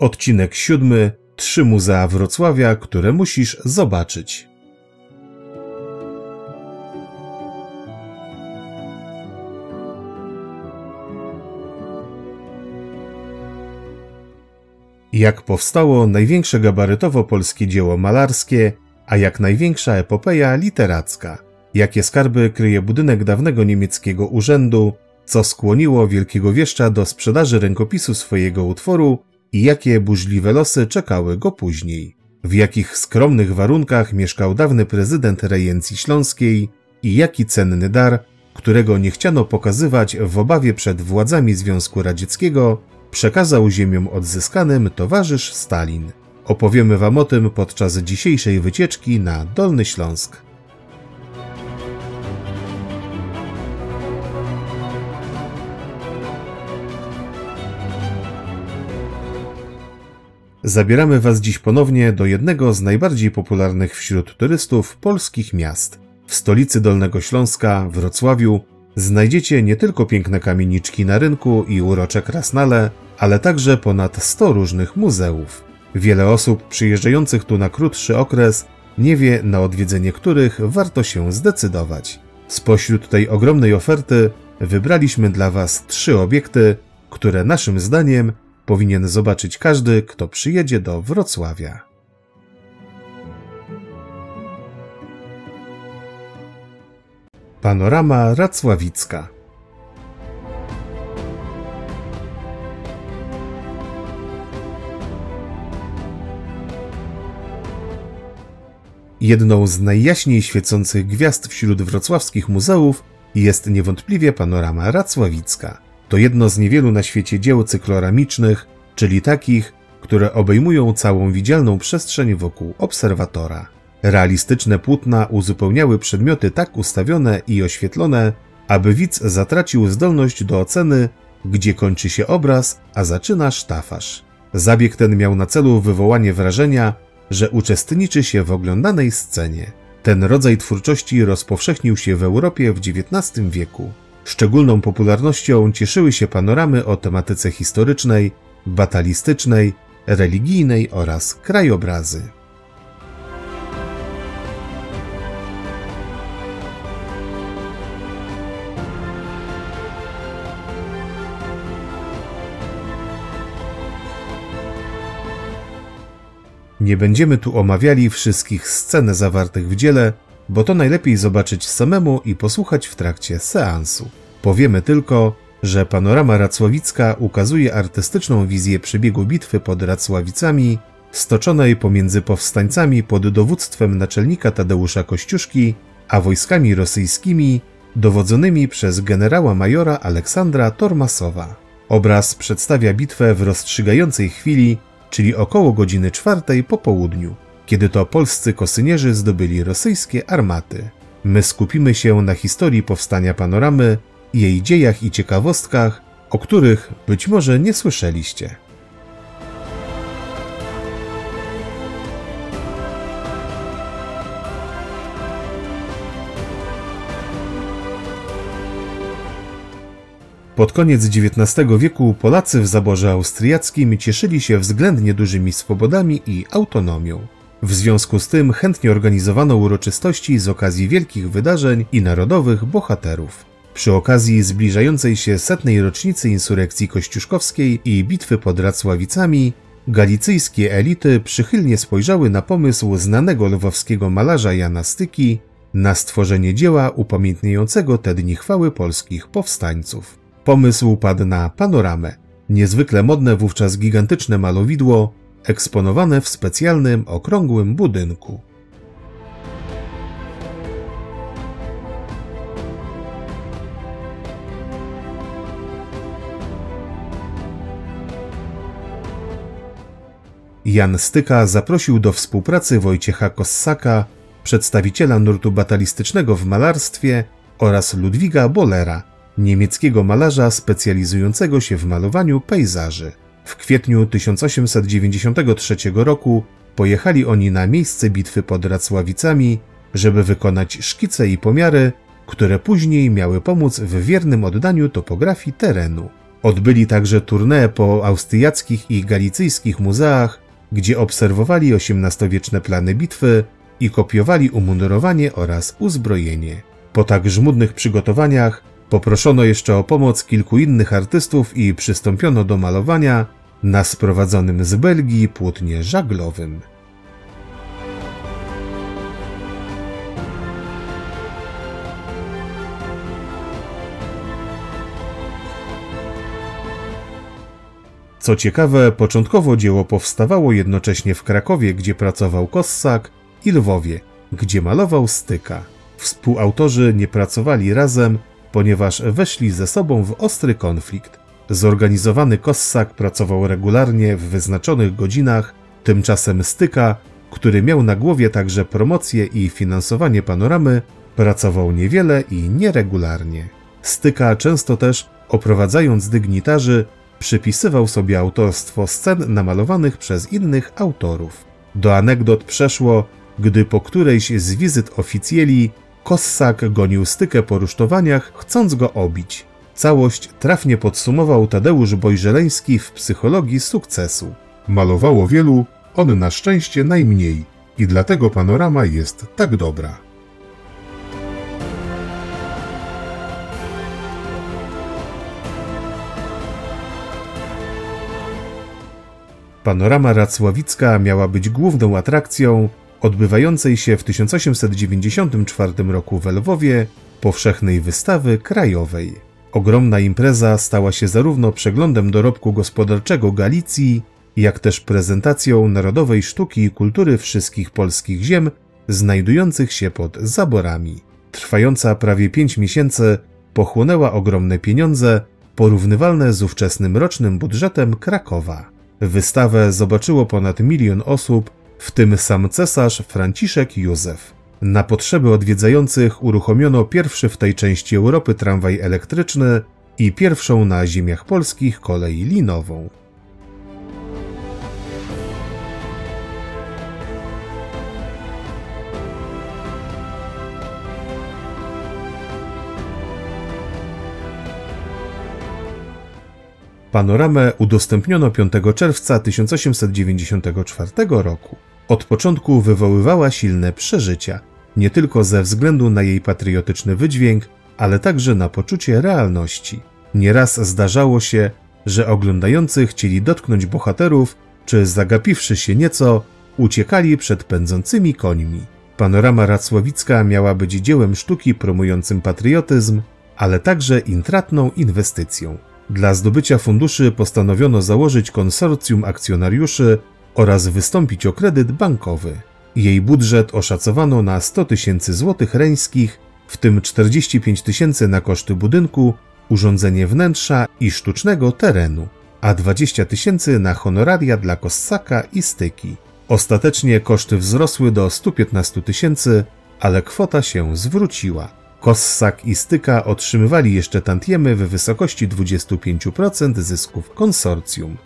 Odcinek siódmy. Trzy muzea Wrocławia, które musisz zobaczyć. Jak powstało największe gabarytowo polskie dzieło malarskie, a jak największa epopeja literacka? Jakie skarby kryje budynek dawnego niemieckiego urzędu? Co skłoniło wielkiego wieszcza do sprzedaży rękopisu swojego utworu i jakie burzliwe losy czekały go później? W jakich skromnych warunkach mieszkał dawny prezydent rejencji śląskiej i jaki cenny dar, którego nie chciano pokazywać w obawie przed władzami Związku Radzieckiego, przekazał ziemiom odzyskanym towarzysz Stalin. Opowiemy Wam o tym podczas dzisiejszej wycieczki na Dolny Śląsk. Zabieramy Was dziś ponownie do jednego z najbardziej popularnych wśród turystów polskich miast. W stolicy Dolnego Śląska, Wrocławiu, znajdziecie nie tylko piękne kamieniczki na rynku i urocze krasnale, ale także ponad 100 różnych muzeów. Wiele osób przyjeżdżających tu na krótszy okres nie wie, na odwiedzenie których warto się zdecydować. Spośród tej ogromnej oferty wybraliśmy dla Was trzy obiekty, które naszym zdaniem powinien zobaczyć każdy, kto przyjedzie do Wrocławia. Panorama Racławicka Jedną z najjaśniej świecących gwiazd wśród wrocławskich muzeów jest niewątpliwie panorama Racławicka. To jedno z niewielu na świecie dzieł cykloramicznych, czyli takich, które obejmują całą widzialną przestrzeń wokół obserwatora. Realistyczne płótna uzupełniały przedmioty tak ustawione i oświetlone, aby widz zatracił zdolność do oceny, gdzie kończy się obraz, a zaczyna sztafaż. Zabieg ten miał na celu wywołanie wrażenia, że uczestniczy się w oglądanej scenie. Ten rodzaj twórczości rozpowszechnił się w Europie w XIX wieku. Szczególną popularnością cieszyły się panoramy o tematyce historycznej, batalistycznej, religijnej oraz krajobrazy. Nie będziemy tu omawiali wszystkich scen zawartych w dziele, bo to najlepiej zobaczyć samemu i posłuchać w trakcie seansu. Powiemy tylko, że panorama racławicka ukazuje artystyczną wizję przebiegu bitwy pod Racławicami, stoczonej pomiędzy powstańcami pod dowództwem naczelnika Tadeusza Kościuszki, a wojskami rosyjskimi dowodzonymi przez generała majora Aleksandra Tormasowa. Obraz przedstawia bitwę w rozstrzygającej chwili czyli około godziny czwartej po południu, kiedy to polscy kosynierzy zdobyli rosyjskie armaty. My skupimy się na historii powstania panoramy, jej dziejach i ciekawostkach, o których być może nie słyszeliście. Pod koniec XIX wieku Polacy w zaborze austriackim cieszyli się względnie dużymi swobodami i autonomią. W związku z tym chętnie organizowano uroczystości z okazji wielkich wydarzeń i narodowych bohaterów. Przy okazji zbliżającej się setnej rocznicy insurekcji kościuszkowskiej i bitwy pod Racławicami, galicyjskie elity przychylnie spojrzały na pomysł znanego lwowskiego malarza Jana Styki na stworzenie dzieła upamiętniającego te dni chwały polskich powstańców. Pomysł padł na panoramę, niezwykle modne wówczas gigantyczne malowidło, eksponowane w specjalnym okrągłym budynku. Jan Styka zaprosił do współpracy Wojciecha Kossaka, przedstawiciela nurtu batalistycznego w malarstwie oraz Ludwiga Bollera, niemieckiego malarza specjalizującego się w malowaniu pejzaży. W kwietniu 1893 roku pojechali oni na miejsce bitwy pod Racławicami, żeby wykonać szkice i pomiary, które później miały pomóc w wiernym oddaniu topografii terenu. Odbyli także tournée po austriackich i galicyjskich muzeach, gdzie obserwowali XVIII-wieczne plany bitwy i kopiowali umundurowanie oraz uzbrojenie. Po tak żmudnych przygotowaniach poproszono jeszcze o pomoc kilku innych artystów i przystąpiono do malowania na sprowadzonym z Belgii płótnie żaglowym. Co ciekawe, początkowo dzieło powstawało jednocześnie w Krakowie, gdzie pracował Kossak, i Lwowie, gdzie malował Styka. Współautorzy nie pracowali razem, ponieważ weszli ze sobą w ostry konflikt. Zorganizowany Kossak pracował regularnie w wyznaczonych godzinach, tymczasem Styka, który miał na głowie także promocję i finansowanie panoramy, pracował niewiele i nieregularnie. Styka często też, oprowadzając dygnitarzy, przypisywał sobie autorstwo scen namalowanych przez innych autorów. Do anegdot przeszło, gdy po którejś z wizyt oficjeli Kossak gonił stykę po rusztowaniach, chcąc go obić. Całość trafnie podsumował Tadeusz Bojżeleński w psychologii sukcesu. Malowało wielu, on na szczęście najmniej i dlatego panorama jest tak dobra. Panorama Racławicka miała być główną atrakcją odbywającej się w 1894 roku w Lwowie powszechnej wystawy krajowej. Ogromna impreza stała się zarówno przeglądem dorobku gospodarczego Galicji, jak też prezentacją narodowej sztuki i kultury wszystkich polskich ziem znajdujących się pod zaborami. Trwająca prawie pięć miesięcy pochłonęła ogromne pieniądze, porównywalne z ówczesnym rocznym budżetem Krakowa. Wystawę zobaczyło ponad milion osób, w tym sam cesarz Franciszek Józef. Na potrzeby odwiedzających uruchomiono pierwszy w tej części Europy tramwaj elektryczny i pierwszą na ziemiach polskich kolej linową. Panoramę udostępniono 5 czerwca 1894 roku. Od początku wywoływała silne przeżycia, nie tylko ze względu na jej patriotyczny wydźwięk, ale także na poczucie realności. Nieraz zdarzało się, że oglądający chcieli dotknąć bohaterów, czy zagapiwszy się nieco, uciekali przed pędzącymi końmi. Panorama Racławicka miała być dziełem sztuki promującym patriotyzm, ale także intratną inwestycją. Dla zdobycia funduszy postanowiono założyć konsorcjum akcjonariuszy oraz wystąpić o kredyt bankowy. Jej budżet oszacowano na 100 tysięcy złotych reńskich, w tym 45 tysięcy na koszty budynku, urządzenie wnętrza i sztucznego terenu, a 20 tysięcy na honoraria dla Kossaka i styki. Ostatecznie koszty wzrosły do 115 tysięcy, ale kwota się zwróciła. Kossak i Styka otrzymywali jeszcze tantiemy w wysokości 25% zysków konsorcjum.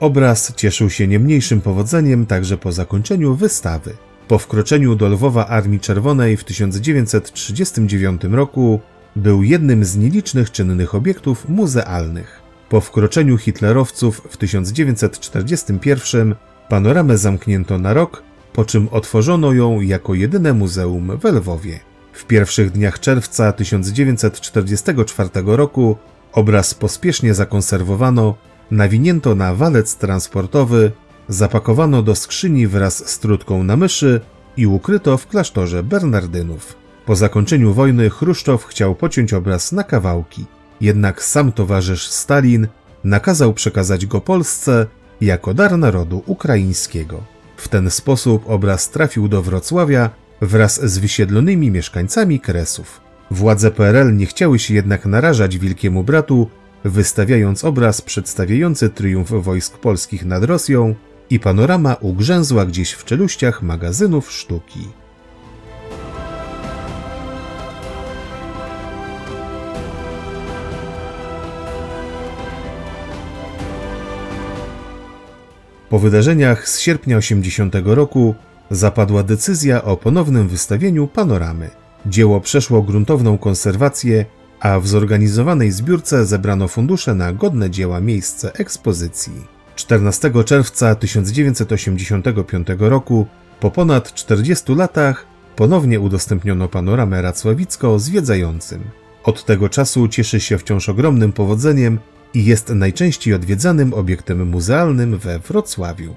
Obraz cieszył się nie mniejszym powodzeniem także po zakończeniu wystawy. Po wkroczeniu do Lwowa Armii Czerwonej w 1939 roku był jednym z nielicznych czynnych obiektów muzealnych. Po wkroczeniu hitlerowców w 1941 panoramę zamknięto na rok, po czym otworzono ją jako jedyne muzeum w Lwowie. W pierwszych dniach czerwca 1944 roku obraz pospiesznie zakonserwowano, nawinięto na walec transportowy, zapakowano do skrzyni wraz z trutką na myszy i ukryto w klasztorze Bernardynów. Po zakończeniu wojny Chruszczow chciał pociąć obraz na kawałki, jednak sam towarzysz Stalin nakazał przekazać go Polsce jako dar narodu ukraińskiego. W ten sposób obraz trafił do Wrocławia wraz z wysiedlonymi mieszkańcami Kresów. Władze PRL nie chciały się jednak narażać Wielkiemu Bratu, wystawiając obraz przedstawiający triumf wojsk polskich nad Rosją i panorama ugrzęzła gdzieś w czeluściach magazynów sztuki. Po wydarzeniach z sierpnia 80 roku zapadła decyzja o ponownym wystawieniu panoramy. Dzieło przeszło gruntowną konserwację, a w zorganizowanej zbiórce zebrano fundusze na godne dzieła miejsce ekspozycji. 14 czerwca 1985 roku, po ponad 40 latach, ponownie udostępniono panoramę Racławicko zwiedzającym. Od tego czasu cieszy się wciąż ogromnym powodzeniem i jest najczęściej odwiedzanym obiektem muzealnym we Wrocławiu.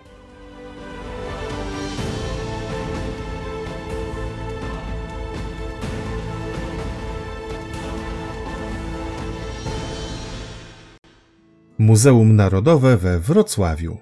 Muzeum Narodowe we Wrocławiu.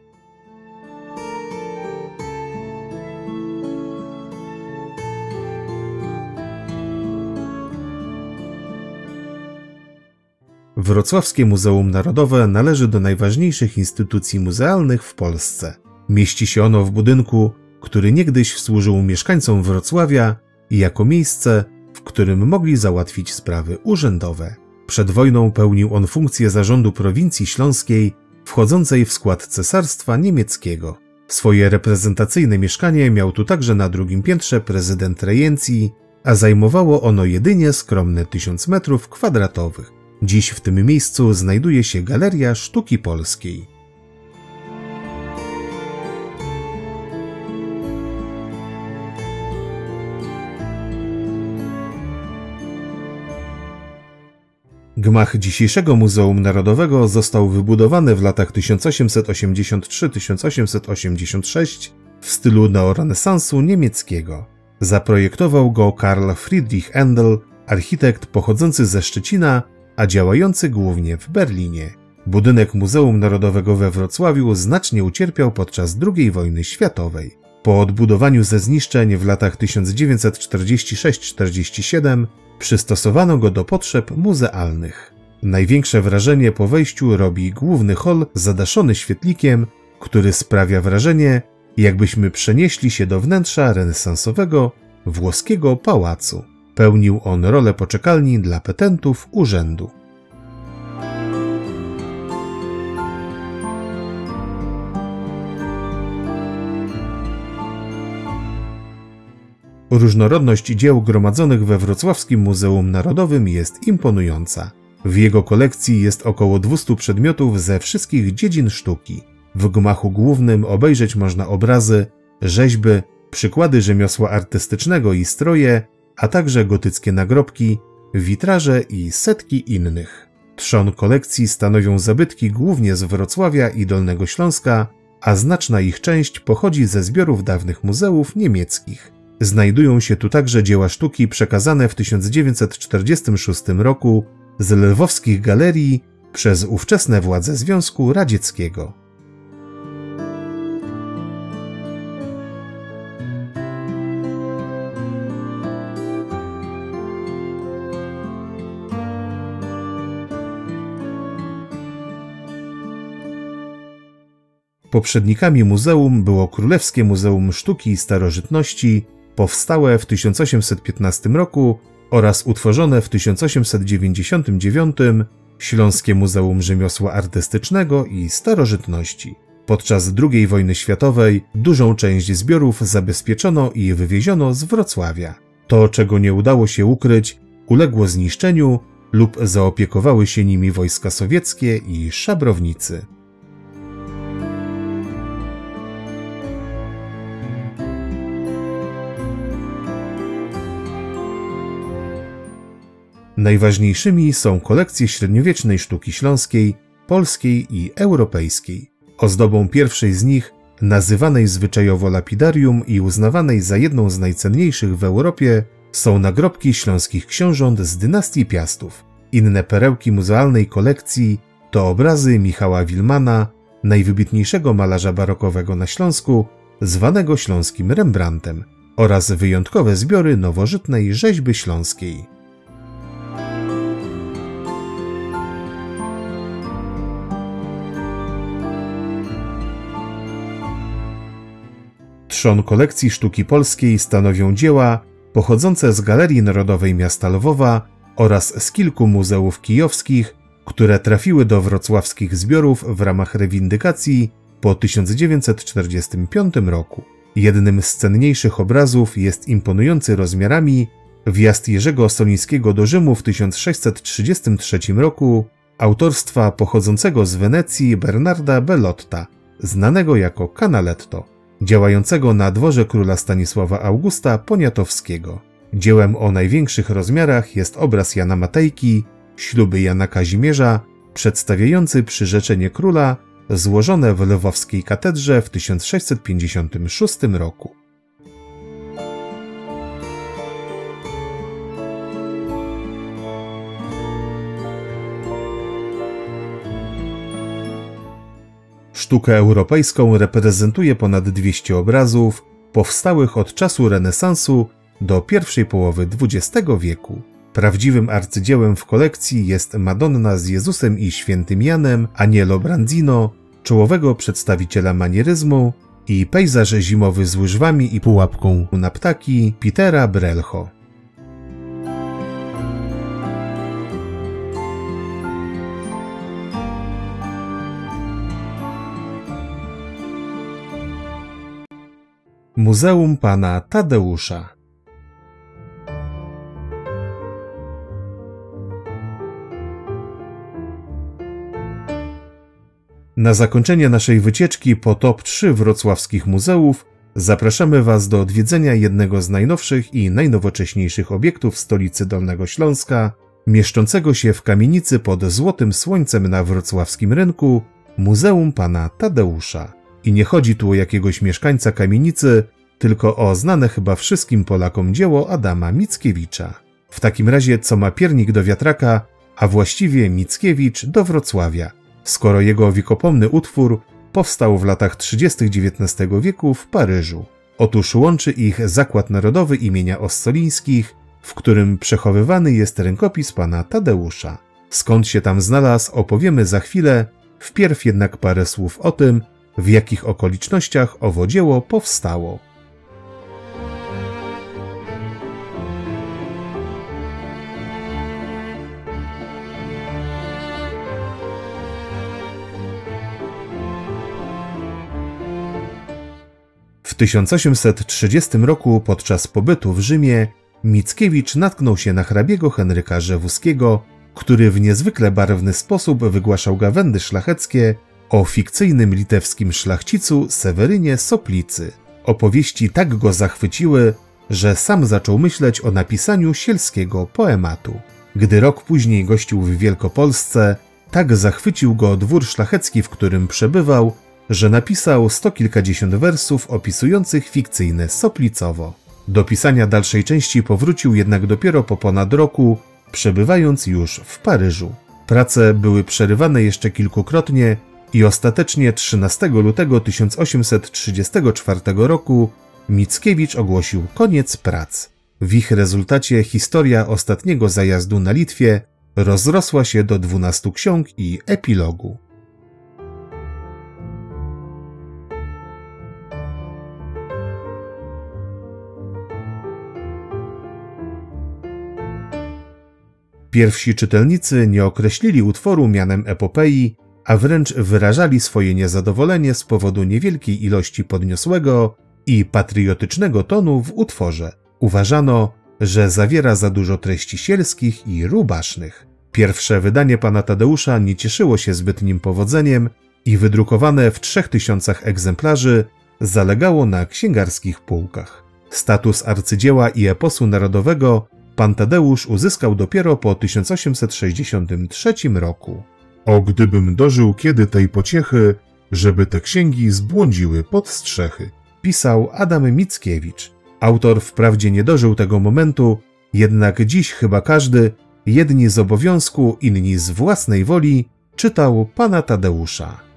Wrocławskie Muzeum Narodowe należy do najważniejszych instytucji muzealnych w Polsce. Mieści się ono w budynku, który niegdyś służył mieszkańcom Wrocławia jako miejsce, w którym mogli załatwić sprawy urzędowe. Przed wojną pełnił on funkcję zarządu prowincji śląskiej, wchodzącej w skład cesarstwa niemieckiego. Swoje reprezentacyjne mieszkanie miał tu także na drugim piętrze prezydent rejencji, a zajmowało ono jedynie skromne tysiąc metrów kwadratowych. Dziś w tym miejscu znajduje się Galeria Sztuki Polskiej. Gmach dzisiejszego Muzeum Narodowego został wybudowany w latach 1883-1886 w stylu neorenesansu niemieckiego. Zaprojektował go Karl Friedrich Endel, architekt pochodzący ze Szczecina, a działający głównie w Berlinie. Budynek Muzeum Narodowego we Wrocławiu znacznie ucierpiał podczas II wojny światowej. Po odbudowaniu ze zniszczeń w latach 1946-47 przystosowano go do potrzeb muzealnych. Największe wrażenie po wejściu robi główny hol zadaszony świetlikiem, który sprawia wrażenie, jakbyśmy przenieśli się do wnętrza renesansowego włoskiego pałacu. Pełnił on rolę poczekalni dla petentów urzędu. Różnorodność dzieł gromadzonych we Wrocławskim Muzeum Narodowym jest imponująca. W jego kolekcji jest około 200 przedmiotów ze wszystkich dziedzin sztuki. W gmachu głównym obejrzeć można obrazy, rzeźby, przykłady rzemiosła artystycznego i stroje, a także gotyckie nagrobki, witraże i setki innych. Trzon kolekcji stanowią zabytki głównie z Wrocławia i Dolnego Śląska, a znaczna ich część pochodzi ze zbiorów dawnych muzeów niemieckich. Znajdują się tu także dzieła sztuki przekazane w 1946 roku z lwowskich galerii przez ówczesne władze Związku Radzieckiego. Poprzednikami muzeum było Królewskie Muzeum Sztuki i Starożytności, powstałe w 1815 roku oraz utworzone w 1899 Śląskie Muzeum Rzemiosła Artystycznego i Starożytności. Podczas II wojny światowej dużą część zbiorów zabezpieczono i wywieziono z Wrocławia. To, czego nie udało się ukryć, uległo zniszczeniu lub zaopiekowały się nimi wojska sowieckie i szabrownicy. Najważniejszymi są kolekcje średniowiecznej sztuki śląskiej, polskiej i europejskiej. Ozdobą pierwszej z nich, nazywanej zwyczajowo lapidarium i uznawanej za jedną z najcenniejszych w Europie, są nagrobki śląskich książąt z dynastii Piastów. Inne perełki muzealnej kolekcji to obrazy Michała Wilmana, najwybitniejszego malarza barokowego na Śląsku, zwanego śląskim Rembrandtem, oraz wyjątkowe zbiory nowożytnej rzeźby śląskiej. Trzon kolekcji sztuki polskiej stanowią dzieła pochodzące z Galerii Narodowej Miasta Lwowa oraz z kilku muzeów kijowskich, które trafiły do wrocławskich zbiorów w ramach rewindykacji po 1945 roku. Jednym z cenniejszych obrazów jest imponujący rozmiarami wjazd Jerzego Solińskiego do Rzymu w 1633 roku autorstwa pochodzącego z Wenecji Bernarda Bellotta, znanego jako Canaletto, działającego na dworze króla Stanisława Augusta Poniatowskiego. Dziełem o największych rozmiarach jest obraz Jana Matejki, śluby Jana Kazimierza, przedstawiający przyrzeczenie króla złożone w lwowskiej katedrze w 1656 roku. Sztukę europejską reprezentuje ponad 200 obrazów powstałych od czasu renesansu do pierwszej połowy XX wieku. Prawdziwym arcydziełem w kolekcji jest Madonna z Jezusem i Świętym Janem Anielo Brandzino, czołowego przedstawiciela manieryzmu i pejzaż zimowy z łyżwami i pułapką na ptaki Petera Brelcho. Muzeum Pana Tadeusza Na zakończenie naszej wycieczki po top 3 wrocławskich muzeów zapraszamy Was do odwiedzenia jednego z najnowszych i najnowocześniejszych obiektów stolicy Dolnego Śląska, mieszczącego się w kamienicy pod złotym słońcem na wrocławskim rynku Muzeum Pana Tadeusza. I nie chodzi tu o jakiegoś mieszkańca kamienicy, tylko o znane chyba wszystkim Polakom dzieło Adama Mickiewicza. W takim razie co ma piernik do wiatraka, a właściwie Mickiewicz do Wrocławia – skoro jego wiekopomny utwór powstał w latach 30. XIX wieku w Paryżu. Otóż łączy ich Zakład Narodowy imienia Ossolińskich, w którym przechowywany jest rękopis pana Tadeusza. Skąd się tam znalazł, opowiemy za chwilę, wpierw jednak parę słów o tym, w jakich okolicznościach owo dzieło powstało. W 1830 roku podczas pobytu w Rzymie Mickiewicz natknął się na hrabiego Henryka Rzewuskiego, który w niezwykle barwny sposób wygłaszał gawędy szlacheckie o fikcyjnym litewskim szlachcicu Sewerynie Soplicy. Opowieści tak go zachwyciły, że sam zaczął myśleć o napisaniu sielskiego poematu. Gdy rok później gościł w Wielkopolsce, tak zachwycił go dwór szlachecki, w którym przebywał, że napisał sto kilkadziesiąt wersów opisujących fikcyjne Soplicowo. Do pisania dalszej części powrócił jednak dopiero po ponad roku, przebywając już w Paryżu. Prace były przerywane jeszcze kilkukrotnie i ostatecznie 13 lutego 1834 roku Mickiewicz ogłosił koniec prac. W ich rezultacie historia ostatniego zajazdu na Litwie rozrosła się do 12 ksiąg i epilogu. Pierwsi czytelnicy nie określili utworu mianem epopei, a wręcz wyrażali swoje niezadowolenie z powodu niewielkiej ilości podniosłego i patriotycznego tonu w utworze. Uważano, że zawiera za dużo treści sielskich i rubasznych. Pierwsze wydanie pana Tadeusza nie cieszyło się zbytnim powodzeniem i wydrukowane w trzech tysiącach egzemplarzy zalegało na księgarskich półkach. Status arcydzieła i eposu narodowego pan Tadeusz uzyskał dopiero po 1863 roku. O gdybym dożył kiedy tej pociechy, żeby te księgi zbłądziły pod strzechy, pisał Adam Mickiewicz. Autor wprawdzie nie dożył tego momentu, jednak dziś chyba każdy, jedni z obowiązku, inni z własnej woli, czytał pana Tadeusza.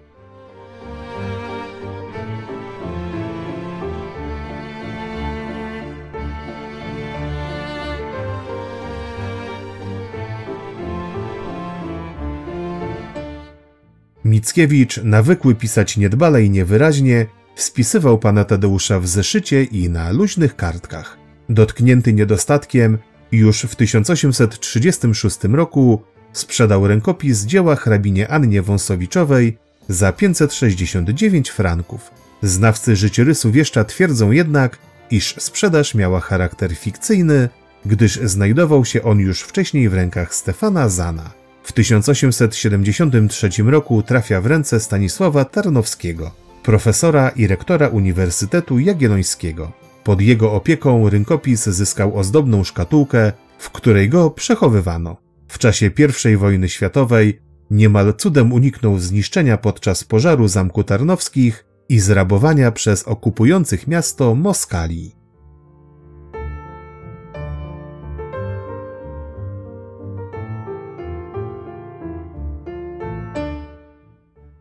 Mickiewicz, nawykły pisać niedbale i niewyraźnie, spisywał pana Tadeusza w zeszycie i na luźnych kartkach. Dotknięty niedostatkiem, już w 1836 roku sprzedał rękopis dzieła hrabinie Annie Wąsowiczowej za 569 franków. Znawcy życiorysu wieszcza twierdzą jednak, iż sprzedaż miała charakter fikcyjny, gdyż znajdował się on już wcześniej w rękach Stefana Zana. W 1873 roku trafia w ręce Stanisława Tarnowskiego, profesora i rektora Uniwersytetu Jagiellońskiego. Pod jego opieką rynkopis zyskał ozdobną szkatułkę, w której go przechowywano. W czasie I wojny światowej niemal cudem uniknął zniszczenia podczas pożaru Zamku Tarnowskich i zrabowania przez okupujących miasto Moskali.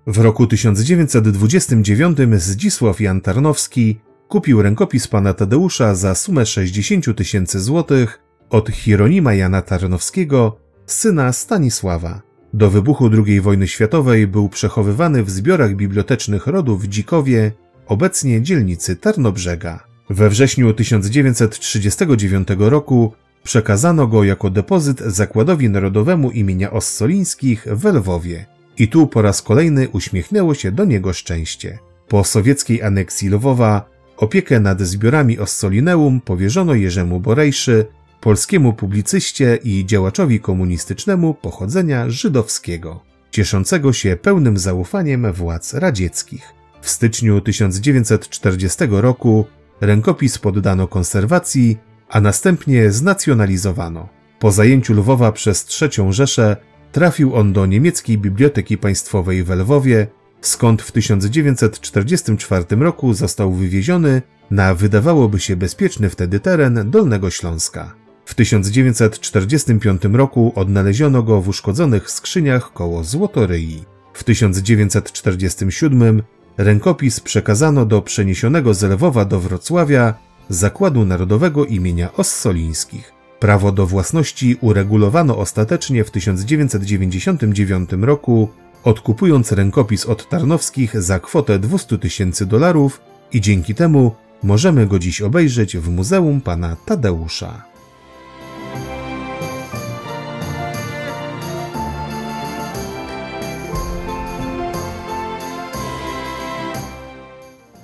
W roku 1929 Zdzisław Jan Tarnowski kupił rękopis pana Tadeusza za sumę 60 tysięcy złotych od Hieronima Jana Tarnowskiego, syna Stanisława. Do wybuchu II wojny światowej był przechowywany w zbiorach bibliotecznych rodu w Dzikowie, obecnie dzielnicy Tarnobrzega. We wrześniu 1939 roku przekazano go jako depozyt Zakładowi Narodowemu imienia Ossolińskich w Lwowie. I tu po raz kolejny uśmiechnęło się do niego szczęście. Po sowieckiej aneksji Lwowa opiekę nad zbiorami Ossolineum powierzono Jerzemu Borejszy, polskiemu publicyście i działaczowi komunistycznemu pochodzenia żydowskiego, cieszącego się pełnym zaufaniem władz radzieckich. W styczniu 1940 roku rękopis poddano konserwacji, a następnie znacjonalizowano. Po zajęciu Lwowa przez III Rzeszę trafił on do niemieckiej Biblioteki Państwowej w Lwowie, skąd w 1944 roku został wywieziony na wydawałoby się bezpieczny wtedy teren Dolnego Śląska. W 1945 roku odnaleziono go w uszkodzonych skrzyniach koło Złotoryi. W 1947 rękopis przekazano do przeniesionego z Lwowa do Wrocławia Zakładu Narodowego imienia Ossolińskich. Prawo do własności uregulowano ostatecznie w 1999 roku, odkupując rękopis od Tarnowskich za kwotę 200 tysięcy dolarów i dzięki temu możemy go dziś obejrzeć w Muzeum Pana Tadeusza.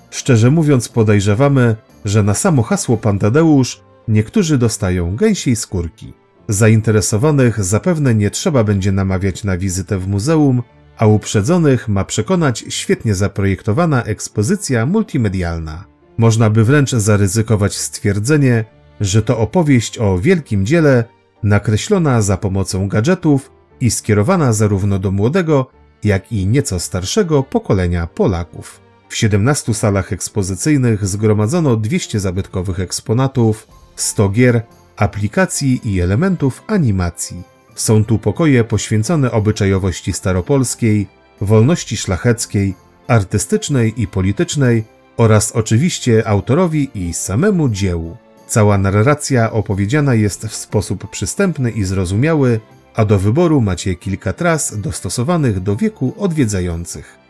Szczerze mówiąc, podejrzewamy, że na samo hasło Pan Tadeusz niektórzy dostają gęsiej skórki. Zainteresowanych zapewne nie trzeba będzie namawiać na wizytę w muzeum, a uprzedzonych ma przekonać świetnie zaprojektowana ekspozycja multimedialna. Można by wręcz zaryzykować stwierdzenie, że to opowieść o wielkim dziele, nakreślona za pomocą gadżetów i skierowana zarówno do młodego, jak i nieco starszego pokolenia Polaków. W 17 salach ekspozycyjnych zgromadzono 200 zabytkowych eksponatów, 100 gier, aplikacji i elementów animacji. Są tu pokoje poświęcone obyczajowości staropolskiej, wolności szlacheckiej, artystycznej i politycznej oraz oczywiście autorowi i samemu dziełu. Cała narracja opowiedziana jest w sposób przystępny i zrozumiały, a do wyboru macie kilka tras dostosowanych do wieku odwiedzających.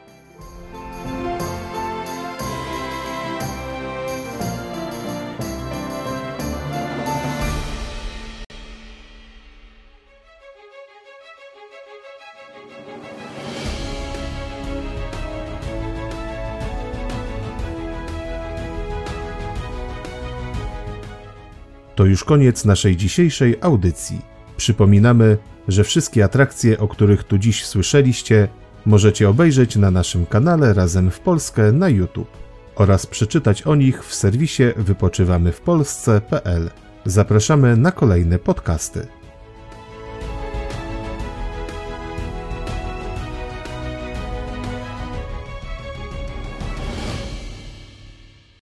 To już koniec naszej dzisiejszej audycji. Przypominamy, że wszystkie atrakcje, o których tu dziś słyszeliście, możecie obejrzeć na naszym kanale Razem w Polskę na YouTube oraz przeczytać o nich w serwisie wypoczywamywpolsce.pl. Zapraszamy na kolejne podcasty.